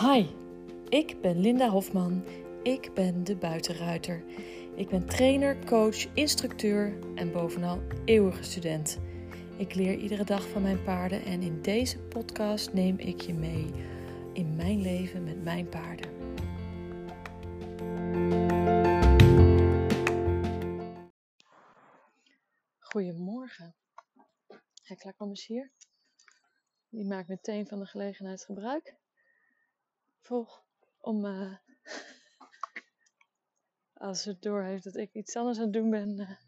Hi, ik ben Linda Hofman. Ik ben de buitenruiter. Ik ben trainer, coach, instructeur en bovenal eeuwige student. Ik leer iedere dag van mijn paarden en in deze podcast neem ik je mee in mijn leven met mijn paarden. Goedemorgen. Hekla, kom eens hier. Die maakt meteen van de gelegenheid gebruik. Volg om, uh, als het door heeft dat ik iets anders aan het doen ben, uh,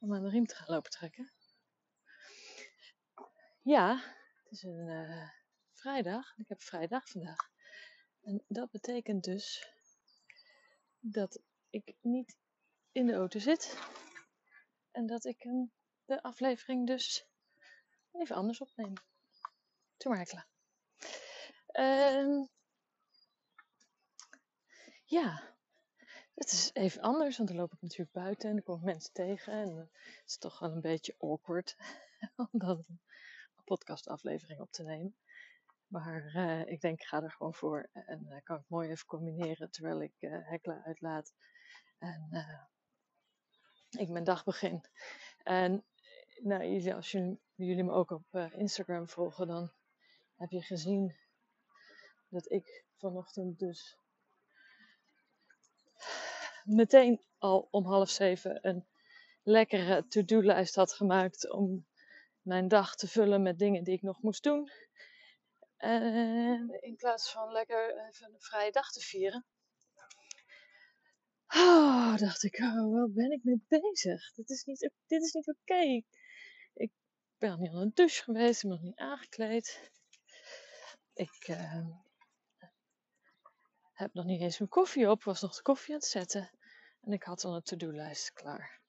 om aan de riem te gaan lopen trekken. Ja, het is een uh, vrijdag. Ik heb vrijdag vandaag. En dat betekent dus dat ik niet in de auto zit. En dat ik de aflevering dus even anders opneem. Doe maar klaar. Ja, het is even anders, want dan loop ik natuurlijk buiten en dan kom ik mensen tegen. En het is toch wel een beetje awkward om dan een podcastaflevering op te nemen. Maar uh, ik denk, ik ga er gewoon voor. En uh, kan ik mooi even combineren terwijl ik uh, Hekla uitlaat. En ik mijn dag begin. En nou, als jullie me ook op Instagram volgen, dan heb je gezien dat ik vanochtend dus meteen al om half zeven een lekkere to-do-lijst had gemaakt om mijn dag te vullen met dingen die ik nog moest doen. En in plaats van lekker even een vrije dag te vieren, oh, dacht ik, oh, waar ben ik mee bezig? Dit is niet, dit is niet oké. Ik ben nog niet aan de douche geweest, ik ben nog niet aangekleed. Ik uh, heb nog niet eens mijn koffie op, was nog de koffie aan het zetten. En ik had al een to-do-lijst klaar.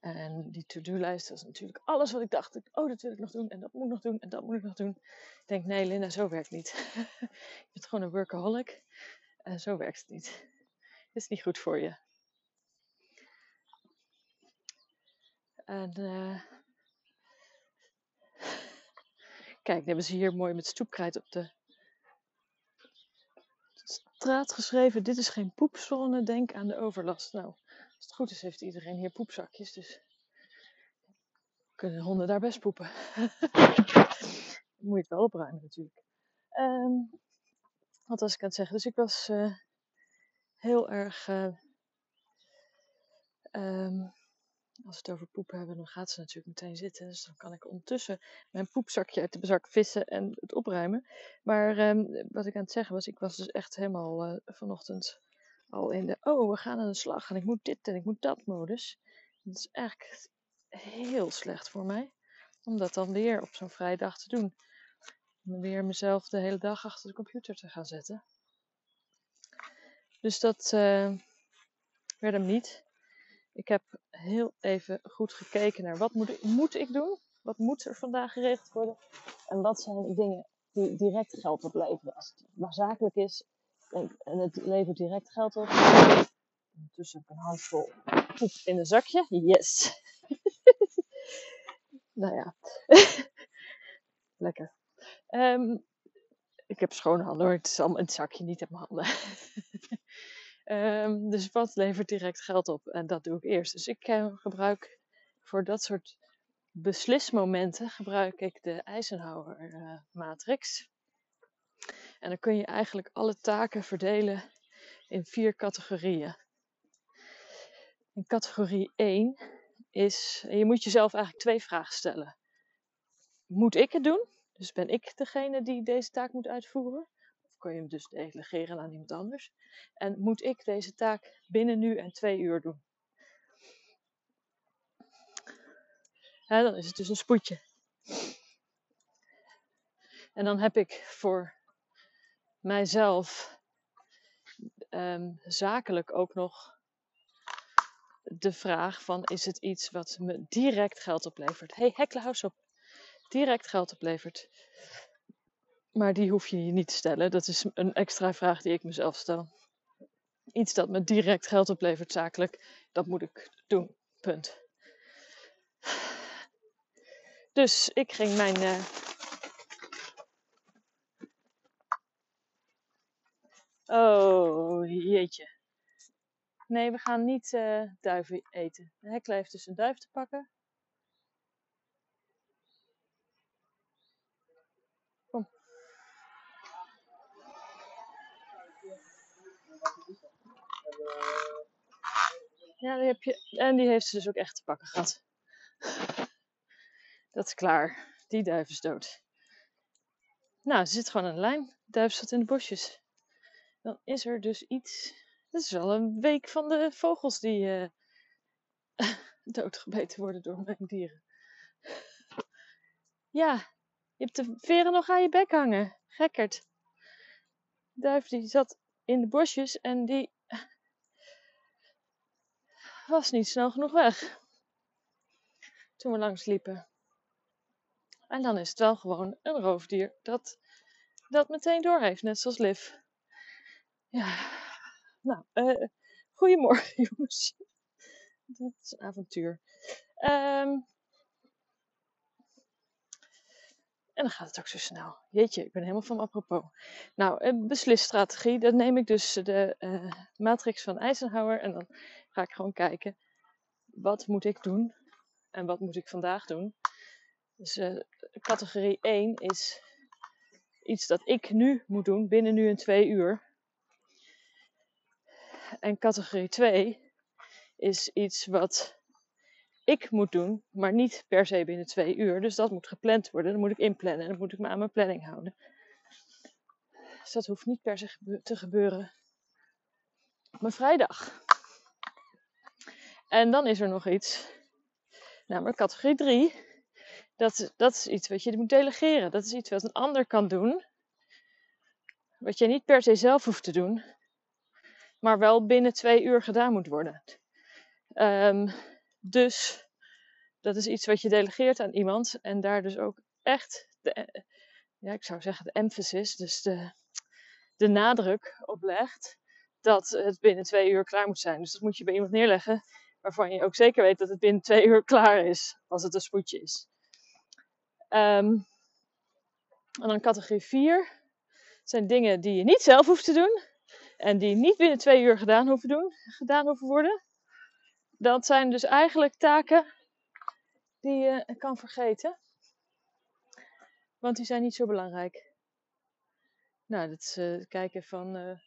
En die to-do-lijst was natuurlijk alles wat ik dacht. Oh, dat wil ik nog doen en dat moet ik nog doen en dat moet ik nog doen. Ik denk, nee Linda, zo werkt niet. je bent gewoon een workaholic. En zo werkt het niet. Het is niet goed voor je. En uh, kijk, dan hebben ze hier mooi met stoepkrijt op de straat geschreven: Dit is geen poepzone, denk aan de overlast. Nou, als het goed is, heeft iedereen hier poepzakjes, dus kunnen honden daar best poepen. Moet je het wel opruimen, natuurlijk. Um, wat was ik aan het zeggen? Dus ik was uh, heel erg. Uh, um, als we het over poep hebben, dan gaat ze natuurlijk meteen zitten. Dus dan kan ik ondertussen mijn poepzakje uit de zak vissen en het opruimen. Maar um, wat ik aan het zeggen was, ik was dus echt helemaal uh, vanochtend al in de, oh, we gaan aan de slag en ik moet dit en ik moet dat modus. Dat is eigenlijk heel slecht voor mij, om dat dan weer op zo'n vrije dag te doen. Om weer mezelf de hele dag achter de computer te gaan zetten. Dus dat uh, werd hem niet. Ik heb heel even goed gekeken naar wat moet ik, doen? Wat moet er vandaag geregeld worden? En wat zijn dingen die direct geld opleveren? Als het maar zakelijk is en het levert direct geld op. Ondertussen heb ik een handvol poep in een zakje. Yes! nou ja, lekker. Um, ik heb schone handen hoor. Het is allemaal in het zakje, niet in mijn handen. Um, dus wat levert direct geld op? En dat doe ik eerst. Dus ik uh, gebruik voor dat soort beslismomenten gebruik ik de Eisenhower uh, matrix. En dan kun je eigenlijk alle taken verdelen in vier categorieën. In categorie 1 is, je moet jezelf eigenlijk twee vragen stellen. Moet ik het doen? Dus ben ik degene die deze taak moet uitvoeren? Kun je hem dus delegeren aan iemand anders. En moet ik deze taak binnen nu en twee uur doen? Dan is het dus een spoedje. En dan heb ik voor mijzelf um, zakelijk ook nog de vraag van is het iets wat me direct geld oplevert? hey, Heklehuis op. Direct geld oplevert. Maar die hoef je je niet te stellen. Dat is een extra vraag die ik mezelf stel. Iets dat me direct geld oplevert zakelijk, dat moet ik doen. Punt. Dus ik ging mijn. Uh... Oh, jeetje. Nee, we gaan niet uh, duiven eten. Hekla heeft dus een duif te pakken. Ja, die heb je. En die heeft ze dus ook echt te pakken gehad. Dat is klaar. Die duif is dood. Nou, ze zit gewoon aan de lijn. De duif zat in de bosjes. Dan is er dus iets. Het is wel een week van de vogels die uh, doodgebeten worden door mijn dieren. Ja, je hebt de veren nog aan je bek hangen. Gekkerd. Duif die zat in de bosjes en die was niet snel genoeg weg. Toen we langs liepen. En dan is het wel gewoon een roofdier dat dat meteen door heeft, net zoals Liv. Ja, nou, uh, goedemorgen jongens. Dat is een avontuur. Um, en dan gaat het ook zo snel. Jeetje, ik ben helemaal van apropos. Nou, een beslisstrategie. Dan neem ik dus de uh, matrix van Eisenhower. En dan ga ik gewoon kijken. Wat moet ik doen? En wat moet ik vandaag doen? Dus uh, categorie 1 is iets dat ik nu moet doen binnen nu en twee uur. En categorie 2 is iets wat ik moet doen, maar niet per se binnen twee uur. Dus dat moet gepland worden. Dan moet ik inplannen en dan moet ik me aan mijn planning houden. Dus dat hoeft niet per se te gebeuren op mijn vrijdag. En dan is er nog iets, namelijk categorie 3. Dat, dat is iets wat je moet delegeren. Dat is iets wat een ander kan doen. Wat je niet per se zelf hoeft te doen, maar wel binnen twee uur gedaan moet worden. Um, dus dat is iets wat je delegeert aan iemand en daar dus ook echt, de, ja, ik zou zeggen de emphasis, dus de, de nadruk op legt dat het binnen twee uur klaar moet zijn. Dus dat moet je bij iemand neerleggen waarvan je ook zeker weet dat het binnen twee uur klaar is, als het een spoedje is. Um, en dan categorie 4 zijn dingen die je niet zelf hoeft te doen en die niet binnen twee uur gedaan hoeven, doen, gedaan hoeven worden. Dat zijn dus eigenlijk taken die je kan vergeten, want die zijn niet zo belangrijk. Nou, dat is uh, kijken van uh,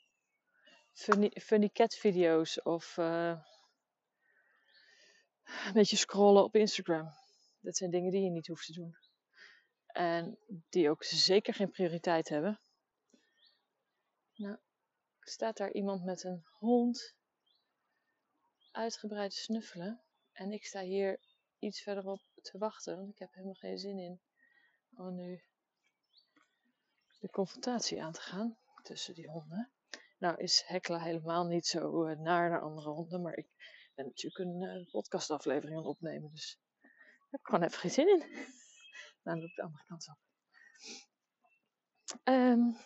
funny, funny, cat video's of uh, een beetje scrollen op Instagram. Dat zijn dingen die je niet hoeft te doen. En die ook zeker geen prioriteit hebben. Nou, staat daar iemand met een hond uitgebreid snuffelen. En ik sta hier iets verderop te wachten, want ik heb helemaal geen zin in om nu de confrontatie aan te gaan tussen die honden. Nou is Hekla helemaal niet zo uh, naar naar andere honden, maar ik ben natuurlijk een uh, podcastaflevering aan het opnemen, dus daar heb ik gewoon even geen zin in. dan loop ik de andere kant op. Um,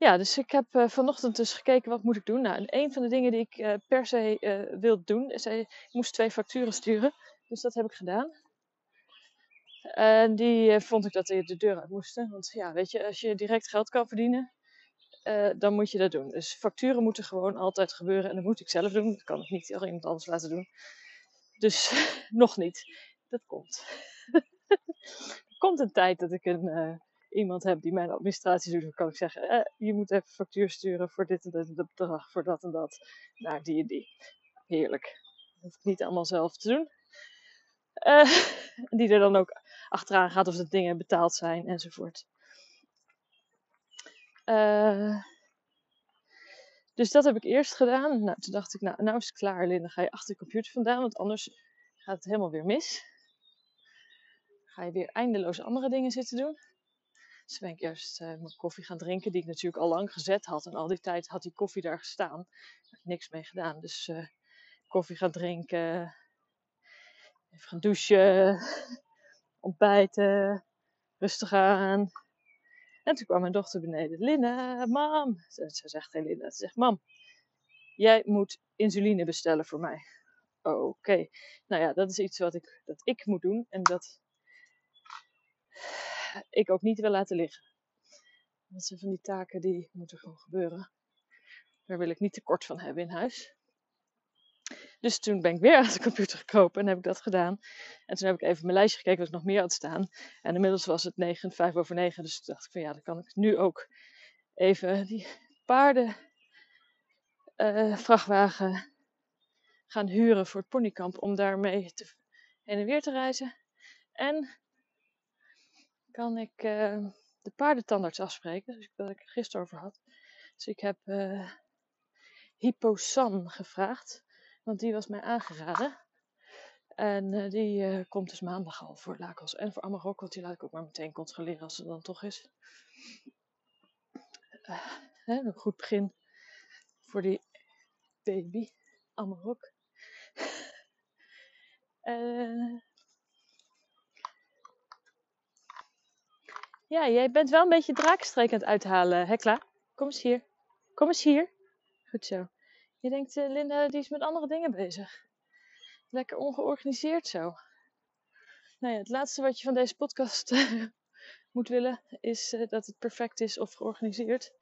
ja, dus ik heb uh, vanochtend dus gekeken wat moet ik doen. Nou, en een van de dingen die ik uh, per se uh, wil doen, is ik moest twee facturen sturen. Dus dat heb ik gedaan. En die vond ik dat die de deur uit moesten. Want ja, weet je, als je direct geld kan verdienen, dan moet je dat doen. Dus facturen moeten gewoon altijd gebeuren. En dat moet ik zelf doen. Dat kan ik niet iemand anders laten doen. Dus nog niet. Dat komt. er komt een tijd dat ik een iemand heb die mijn administratie doet, dan kan ik zeggen: eh, je moet even factuur sturen voor dit en dat, bedrag, voor dat en dat, naar die en die. Heerlijk. Dat ik niet allemaal zelf te doen. Uh, die er dan ook achteraan gaat of de dingen betaald zijn enzovoort. Uh, dus dat heb ik eerst gedaan. Nou, toen dacht ik, nou, nou is het klaar, Linda. Ga je achter de computer vandaan, want anders gaat het helemaal weer mis. Ga je weer eindeloos andere dingen zitten doen. Dus ben ik eerst uh, mijn koffie gaan drinken, die ik natuurlijk al lang gezet had. En al die tijd had die koffie daar gestaan. Ik niks mee gedaan. Dus uh, koffie gaan drinken, even gaan douchen, ontbijten, rustig aan. En toen kwam mijn dochter beneden. Linda, mam. Ze, ze zegt tegen Linda, ze zegt, mam, jij moet insuline bestellen voor mij. Oké. Nou ja, dat is iets wat ik, dat ik moet doen. En dat ik ook niet wil laten liggen. Dat zijn van die taken die moeten gewoon gebeuren. Daar wil ik niet tekort van hebben in huis. Dus toen ben ik weer aan de computer gekropen en heb ik dat gedaan. En toen heb ik even mijn lijstje gekeken wat ik nog meer had staan. En inmiddels was het 9, 5 over 9. Dus toen dacht ik van ja, dan kan ik nu ook even die paarden uh, vrachtwagen gaan huren voor het ponykamp. Om daarmee te, heen en weer te reizen. En kan ik uh, de paardentandarts afspreken. Dus waar ik het gisteren over had. Dus ik heb uh, Hipposan gevraagd. Want die was mij aangeraden. En uh, die uh, komt dus maandag al voor Lakos en voor Amarok. Want die laat ik ook maar meteen controleren als het dan toch is. Uh, een goed begin voor die baby Amarok. ja, jij bent wel een beetje draakstreek aan het uithalen, Hekla. Kom eens hier. Kom eens hier. Goed zo. Je denkt, uh, Linda, die is met andere dingen bezig. Lekker ongeorganiseerd zo. Nou ja, het laatste wat je van deze podcast moet willen, is uh, dat het perfect is of georganiseerd.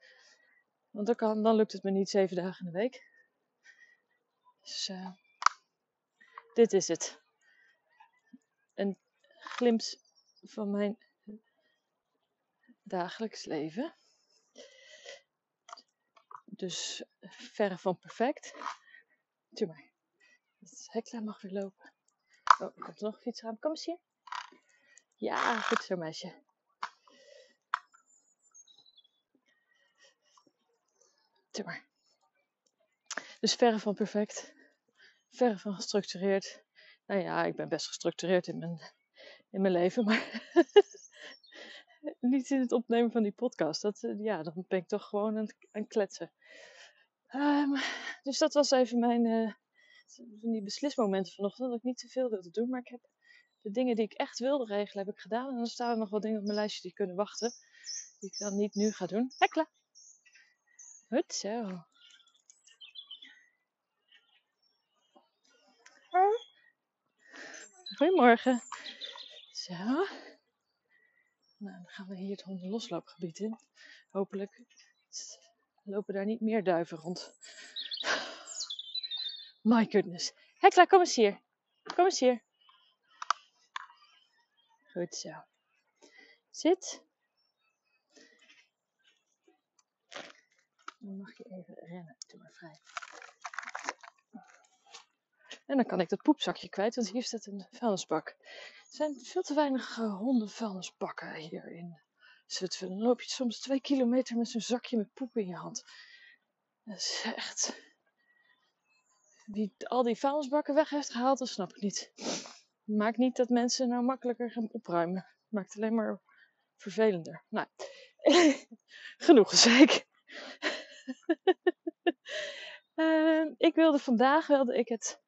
Want dan, dan lukt het me niet zeven dagen in de week. Dus dit is het. Een glimp van mijn dagelijks leven. Dus verre van perfect. Doe maar. Het hekla mag weer lopen. Oh, er komt nog een aan. Kom eens hier. Ja, goed zo meisje. Doe maar. Dus verre van perfect. Verre van gestructureerd. Nou ja, ik ben best gestructureerd in mijn, in mijn leven, maar niet in het opnemen van die podcast. Dat, ja, dan ben ik toch gewoon aan het kletsen. Um, dus dat was even mijn uh, die beslismomenten vanochtend. Dat ik niet te veel wilde doen. Maar ik heb de dingen die ik echt wilde regelen, heb ik gedaan. En dan staan er nog wat dingen op mijn lijstje die kunnen wachten. Die ik dan niet nu ga doen. Hekla. Goed zo. Goedemorgen. Zo. Nou, dan gaan we hier het hondenlosloopgebied in. Hopelijk lopen daar niet meer duiven rond. My goodness. Hekla, kom eens hier. Kom eens hier. Goed zo. Zit. Dan mag je even rennen. Doe maar vrij. En dan kan ik dat poepzakje kwijt, want hier staat een vuilnisbak. Er zijn veel te weinig uh, hondenvuilnisbakken hier in Zutphen. Dan loop je soms twee kilometer met zo'n zakje met poep in je hand. Dat is echt... Wie al die vuilnisbakken weg heeft gehaald, dat snap ik niet. Maakt niet dat mensen nou makkelijker gaan opruimen. Maakt alleen maar vervelender. Nou, genoeg gezeik. uh, ik wilde vandaag wilde ik het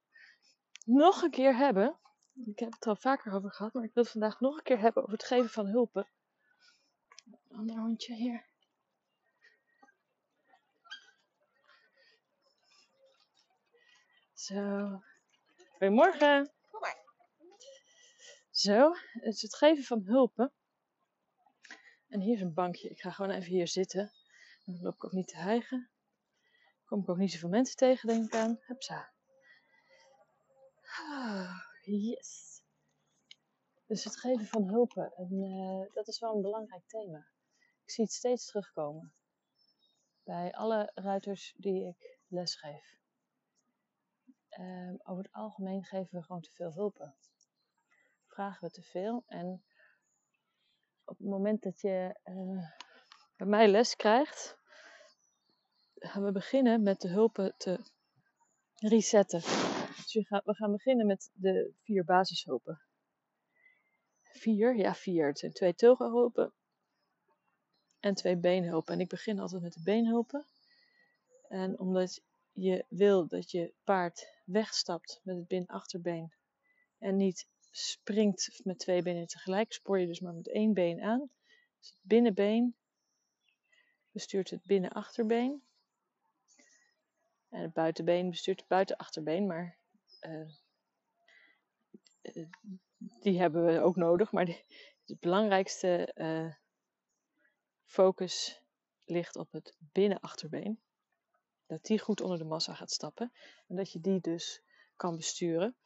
nog een keer hebben. Ik heb het al vaker over gehad, maar ik wil het vandaag nog een keer hebben over het geven van hulpen. Een ander hondje hier. Zo. Goedemorgen. Zo, het is het geven van hulpen. En hier is een bankje. Ik ga gewoon even hier zitten. Dan loop ik ook niet te hijgen. Kom ik ook niet zoveel mensen tegen, denk ik aan. Hupsa. Ah, yes. Dus het geven van hulpen. En, uh, dat is wel een belangrijk thema. Ik zie het steeds terugkomen. Bij alle ruiters die ik lesgeef. Uh, over het algemeen geven we gewoon te veel hulpen. Vragen we te veel. En op het moment dat je uh, bij mij les krijgt, gaan we beginnen met de hulpen te resetten. Dus we gaan, we gaan beginnen met de vier basishulpen. Vier? Ja, vier. Het zijn twee teugehulpen en twee beenhulpen. En ik begin altijd met de beenhulpen. En omdat je wil dat je paard wegstapt met het bin-achterbeen en niet springt met twee benen tegelijk, spoor je dus maar met één been aan. Dus het binnenbeen bestuurt het binnen-achterbeen. En het buitenbeen bestuurt het buitenachterbeen, maar die hebben we ook nodig. Maar de, belangrijkste uh, focus ligt op het binnenachterbeen. Dat die goed onder de massa gaat stappen. En dat je die dus kan besturen.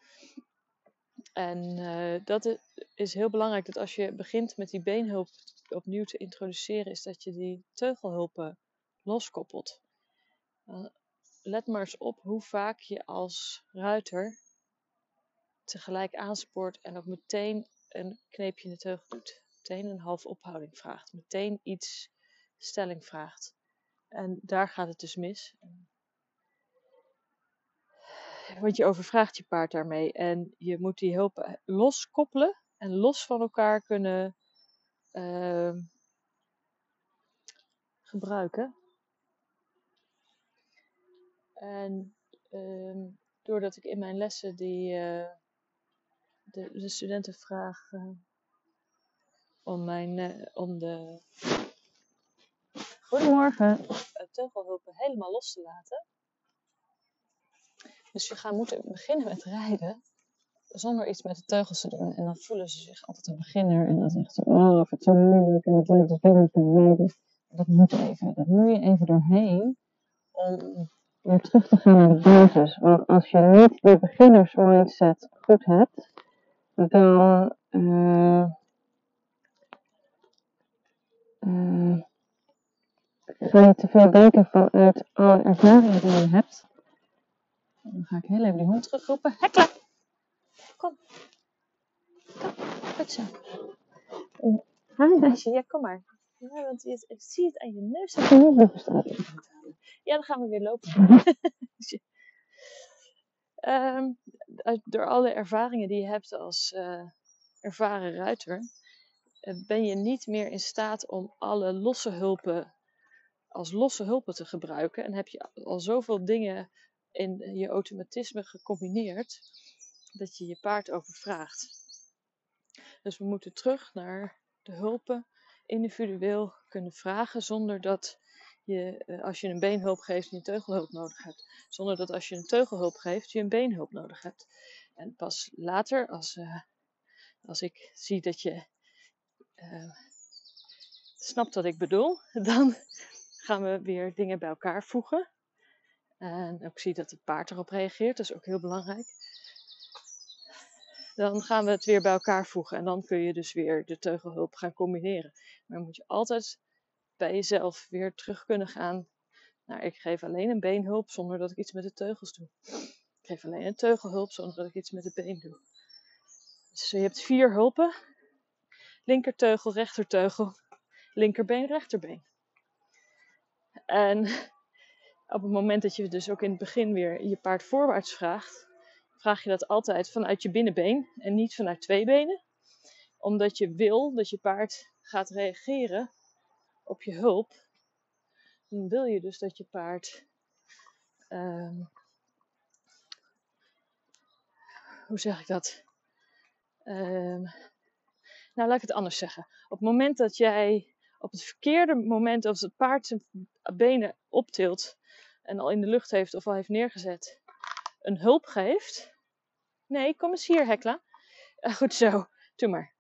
En dat is heel belangrijk dat als je begint met die beenhulp opnieuw te introduceren, is dat je die teugelhulpen loskoppelt. Let maar eens op hoe vaak je als ruiter tegelijk aanspoort en ook meteen een kneepje in de teugel doet. Meteen een half ophouding vraagt. Meteen iets stelling vraagt. En daar gaat het dus mis. Want je overvraagt je paard daarmee. En je moet die hulp loskoppelen en los van elkaar kunnen uh, gebruiken. En uh, doordat ik in mijn lessen die, uh, de, de, studenten vraag uh, om, mijn, uh, om de Goedemorgen. teugelhulpen helemaal los te laten. Dus je gaat moeten beginnen met rijden zonder iets met de teugels te doen. En dan voelen ze zich altijd een beginner. En dan zegt ze, oh, of het zo moeilijk. En dan wil ik dat helemaal niet Dat moet even. Dat moet je even doorheen. Om weer terug te gaan naar de basis. Want als je niet de beginners mindset goed hebt, dan uh, uh, ga je te veel denken vanuit alle ervaringen die je hebt. Dan ga ik heel even die hond terugroepen. Hekla! Kom. Kom, goed zo. Hi meisje, ja kom maar. Ja, want je, ik zie het aan je neus dat je niet meer staat. Ja, dan gaan we weer lopen. um, door alle ervaringen die je hebt als uh, ervaren ruiter, uh, ben je niet meer in staat om alle losse hulpen als losse hulpen te gebruiken. En heb je al zoveel dingen in je automatisme gecombineerd dat je je paard overvraagt. Dus we moeten terug naar de hulpen individueel kunnen vragen zonder dat je, eh, als je een beenhulp geeft, je een teugelhulp nodig hebt. Zonder dat als je een teugelhulp geeft, je een beenhulp nodig hebt. En pas later, als, uh, als ik zie dat je uh, snapt wat ik bedoel, dan gaan we weer dingen bij elkaar voegen. En ook zie dat het paard erop reageert, dat is ook heel belangrijk. Dan gaan we het weer bij elkaar voegen en dan kun je dus weer de teugelhulp gaan combineren. Maar dan moet je altijd bij jezelf weer terug kunnen gaan. Nou, ik geef alleen een beenhulp zonder dat ik iets met de teugels doe. Ik geef alleen een teugelhulp zonder dat ik iets met de been doe. Dus je hebt vier hulpen: linkerteugel, rechterteugel, linkerbeen, rechterbeen. En op het moment dat je dus ook in het begin weer je paard voorwaarts vraagt, vraag je dat altijd vanuit je binnenbeen en niet vanuit twee benen. Omdat je wil dat je paard gaat reageren op je hulp. Dan wil je dus dat je paard. Um, hoe zeg ik dat? Um, nou, laat ik het anders zeggen. Op het moment dat jij op het verkeerde moment, als het paard zijn benen optilt en al in de lucht heeft of al heeft neergezet, een hulp geeft. Nee, kom eens hier, Hekla. Uh, goed zo, doe maar.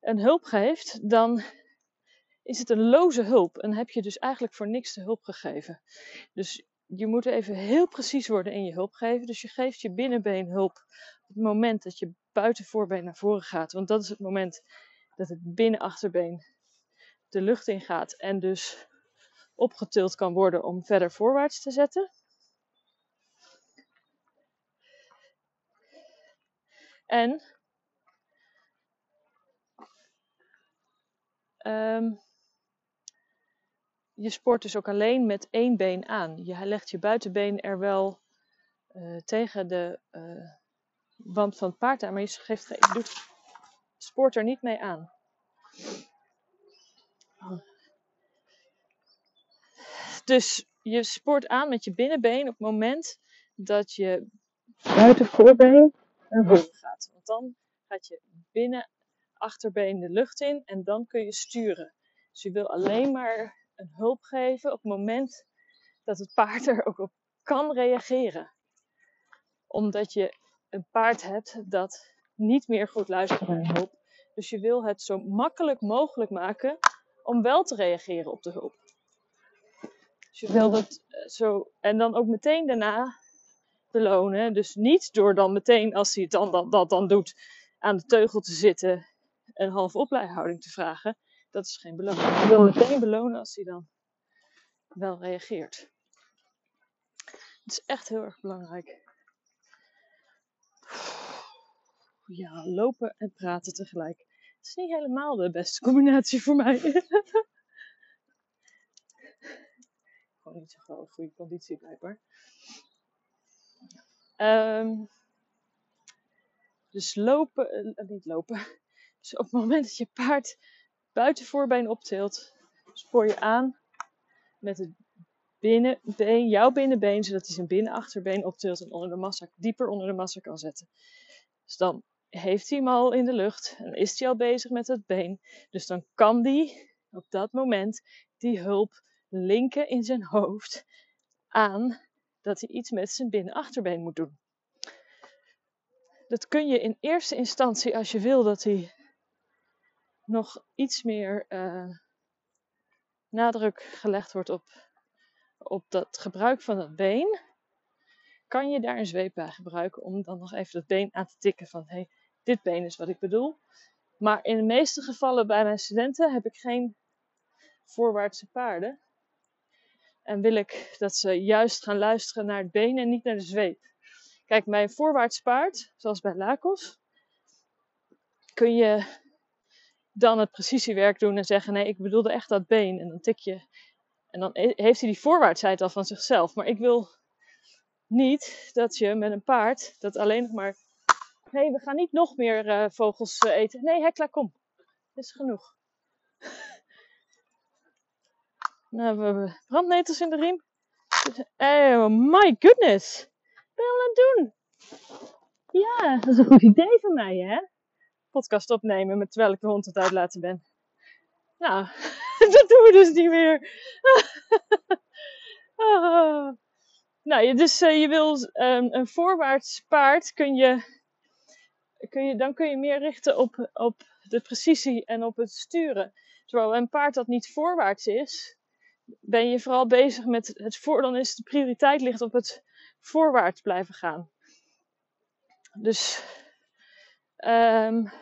Een hulp geeft, dan is het een loze hulp. En heb je dus eigenlijk voor niks de hulp gegeven. Dus je moet even heel precies worden in je hulp geven. Dus je geeft je binnenbeen hulp op het moment dat je buitenvoorbeen naar voren gaat. Want dat is het moment dat het binnenachterbeen de lucht in gaat en dus opgetild kan worden om verder voorwaarts te zetten. En um, je spoort dus ook alleen met één been aan. Je legt je buitenbeen er wel uh, tegen de uh, wand van het paard aan, maar je, geeft, doet, spoort er niet mee aan. Dus je spoort aan met je binnenbeen op het moment dat je buitenvoorbeen ervoor gaat. Want dan gaat je binnen achterbeen de lucht in en dan kun je sturen. Dus je wil alleen maar een hulp geven op het moment dat het paard er ook op kan reageren. Omdat je een paard hebt dat niet meer goed luistert naar hulp. Dus je wil het zo makkelijk mogelijk maken om wel te reageren op de hulp. Dus je wil dat eh, zo. En dan ook meteen daarna belonen. Dus niet door dan meteen, als hij het dan, dat, dat dan doet, aan de teugel te zitten en half opleihouding te vragen. Dat is geen beloning. Je wil meteen belonen als hij dan wel reageert. Het is echt heel erg belangrijk. Ja, lopen en praten tegelijk. Het is niet helemaal de beste combinatie voor mij. Gewoon niet zo goede conditie blijkbaar. Um, dus lopen, uh, niet lopen. Dus op het moment dat je paard buiten voorbeen optilt, spoor je aan met het binnenbeen, jouw binnenbeen, zodat hij zijn binnenachterbeen optilt en onder de massa, dieper onder de massa kan zetten. Dus dan heeft hij hem al in de lucht en is hij al bezig met het been. Dus dan kan die op dat moment die hulp linken in zijn hoofd aan dat hij iets met zijn binnenachterbeen moet doen. Dat kun je in eerste instantie, als je wil dat hij nog iets meer uh, nadruk gelegd wordt op, op dat gebruik van het been, kan je daar een zweep bij gebruiken om dan nog even dat been aan te tikken van hey, dit been is wat ik bedoel. Maar in de meeste gevallen bij mijn studenten heb ik geen voorwaartse paarden. En wil ik dat ze juist gaan luisteren naar het been en niet naar de zweep. Kijk, bij een voorwaarts paard, zoals bij Lakos, kun je dan het precisiewerk doen en zeggen: nee, ik bedoelde echt dat been. En dan tik je. En dan heeft hij die voorwaartsheid al van zichzelf. Maar ik wil niet dat je met een paard dat alleen nog maar. Nee, we gaan niet nog meer uh, vogels uh, eten. Nee, Hekla, kom. Dit is genoeg. Nou, we hebben brandnetels in de riem. Oh my goodness. Ben je aan het doen? Ja, dat is een goed idee van mij, hè? Podcast opnemen met terwijl ik de hond het uitlaten ben. Nou, dat doen we dus niet meer. oh. Nou, dus uh, je wil um, een voorwaarts paard kun je, kun je, dan kun je meer richten op, op de precisie en op het sturen. Terwijl een paard dat niet voorwaarts is, ben je vooral bezig met het voor, dan is de prioriteit ligt op het voorwaarts blijven gaan. Dus um,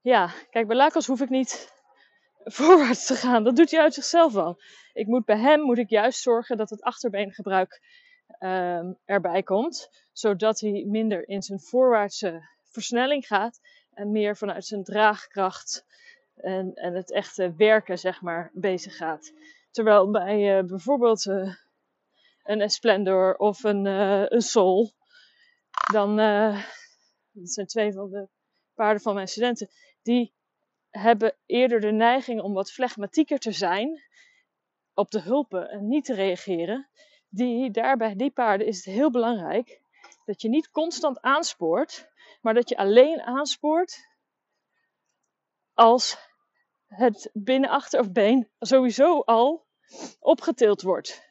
ja, kijk, bij Lakos hoef ik niet voorwaarts te gaan. Dat doet hij uit zichzelf al. Ik moet bij hem moet ik juist zorgen dat het achterbeengebruik um, erbij komt, zodat hij minder in zijn voorwaartse versnelling gaat en meer vanuit zijn draagkracht en, en het echte werken, zeg maar, bezig gaat. Terwijl bij uh, bijvoorbeeld uh, een Esplendor of een, uh, een Sol, dan, dat zijn twee van de paarden van mijn studenten, die hebben eerder de neiging om wat flegmatieker te zijn op de hulpen en niet te reageren. Die, daarbij die paarden is het heel belangrijk dat je niet constant aanspoort, maar dat je alleen aanspoort als het binnenachter of been sowieso al opgetild wordt.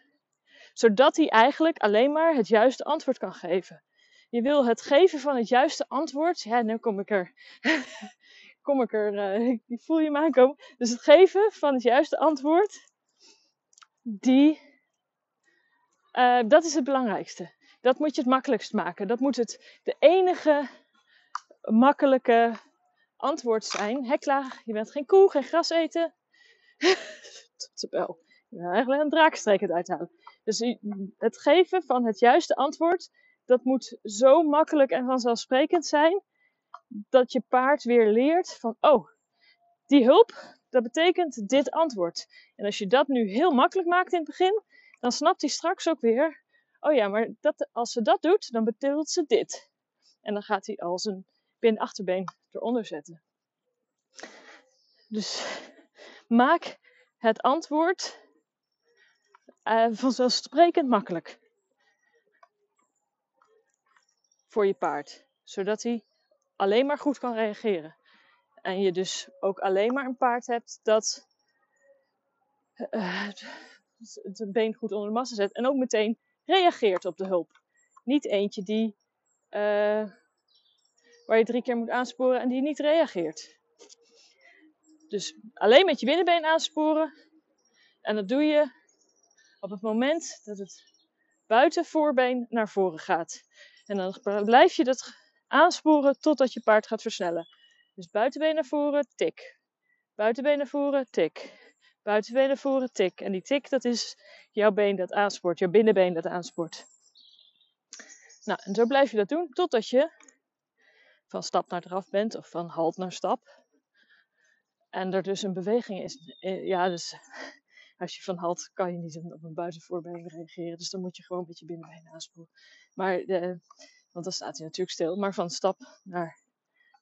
Zodat hij eigenlijk alleen maar het juiste antwoord kan geven. Je wil het geven van het juiste antwoord. Ja, nu kom ik er. kom ik er. Uh, ik voel je me aankomen. Dus het geven van het juiste antwoord. Die. Uh, dat is het belangrijkste. Dat moet je het makkelijkst maken. Dat moet het de enige makkelijke antwoord zijn. Hekla, je bent geen koe, geen gras eten. Tot. Je bent eigenlijk een draakstreek uithalen. Dus het geven van het juiste antwoord, dat moet zo makkelijk en vanzelfsprekend zijn, dat je paard weer leert van, oh, die hulp, dat betekent dit antwoord. En als je dat nu heel makkelijk maakt in het begin, dan snapt hij straks ook weer, oh ja, maar dat, als ze dat doet, dan betekent ze dit. En dan gaat hij al zijn bin-achterbeen eronder zetten. Dus maak het antwoord uh, vanzelfsprekend makkelijk voor je paard, zodat hij alleen maar goed kan reageren. En je dus ook alleen maar een paard hebt dat uh, het been goed onder de massa zet en ook meteen reageert op de hulp. Niet eentje die uh, waar je drie keer moet aansporen en die niet reageert. Dus alleen met je binnenbeen aansporen. En dat doe je op het moment dat het buitenvoorbeen naar voren gaat. En dan blijf je dat aansporen totdat je paard gaat versnellen. Dus buitenbeen naar voren, tik. Buitenbeen naar voren, tik. Buitenbeen naar voren, tik. En die tik, dat is jouw been dat aanspoort, jouw binnenbeen dat aanspoort. Nou, en zo blijf je dat doen totdat je van stap naar draf bent of van halt naar stap. En er dus een beweging is. Eh, ja, dus als je van halt kan je niet op een buitenvoorbeen reageren. Dus dan moet je gewoon een beetje binnenbeen aanspoelen. Maar, de, want dan staat hij natuurlijk stil. Maar van stap naar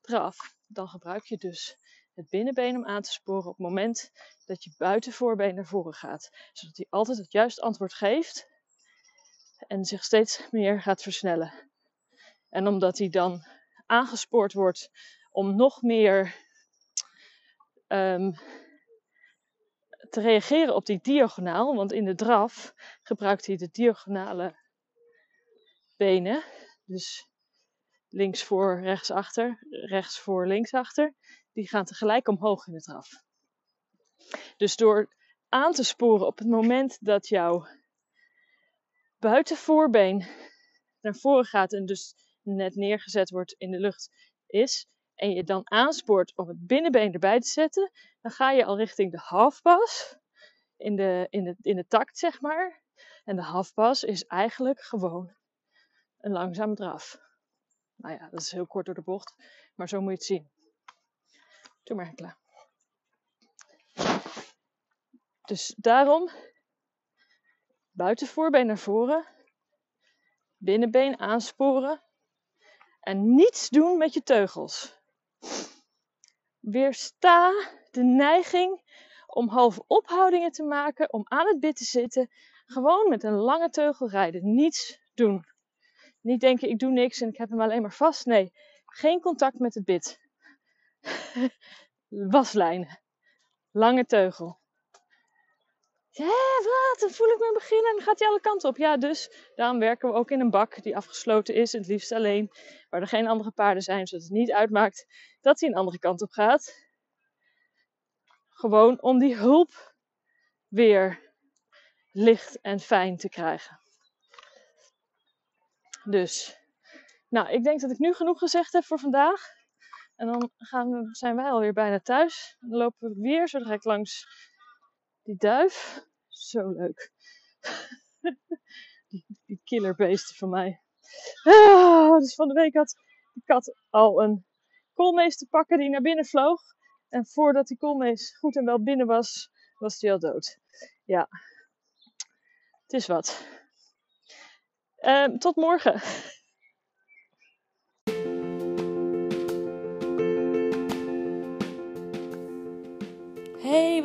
draf, dan gebruik je dus het binnenbeen om aan te sporen op het moment dat je buitenvoorbeen naar voren gaat. Zodat hij altijd het juiste antwoord geeft en zich steeds meer gaat versnellen. En omdat hij dan aangespoord wordt om nog meer um, te reageren op die diagonaal. Want in de draf gebruikt hij de diagonale benen. Dus links voor, rechts achter, rechts voor, links achter. Die gaan tegelijk omhoog in de draf. Dus door aan te sporen op het moment dat jouw buitenvoorbeen naar voren gaat en dus net neergezet wordt in de lucht is, en je dan aanspoort om het binnenbeen erbij te zetten, dan ga je al richting de halfpas in de, in de, in de takt, zeg maar. En de halfpas is eigenlijk gewoon een langzame draf. Nou ja, dat is heel kort door de bocht, maar zo moet je het zien. Doe maar klaar. Dus daarom buitenvoorbeen naar voren, binnenbeen aansporen en niets doen met je teugels. Weersta de neiging om halve ophoudingen te maken, om aan het bit te zitten. Gewoon met een lange teugel rijden. Niets doen. Niet denken, ik doe niks en ik heb hem alleen maar vast. Nee, geen contact met het bit. Waslijnen. Lange teugel. Ja, wat? Dan voel ik me beginnen en dan gaat hij alle kanten op. Ja, dus daarom werken we ook in een bak die afgesloten is. Het liefst alleen, waar er geen andere paarden zijn, zodat het niet uitmaakt dat hij een andere kant op gaat. Gewoon om die hulp weer licht en fijn te krijgen. Dus, nou, ik denk dat ik nu genoeg gezegd heb voor vandaag. En dan gaan we, zijn wij alweer bijna thuis. Dan lopen we weer zo direct langs die duif. Zo leuk. die, die killerbeesten van mij. Ah, dus van de week had de kat al een koolmees te pakken die naar binnen vloog. En voordat die koolmees goed en wel binnen was, was die al dood. Ja, het is wat. Uh, tot morgen.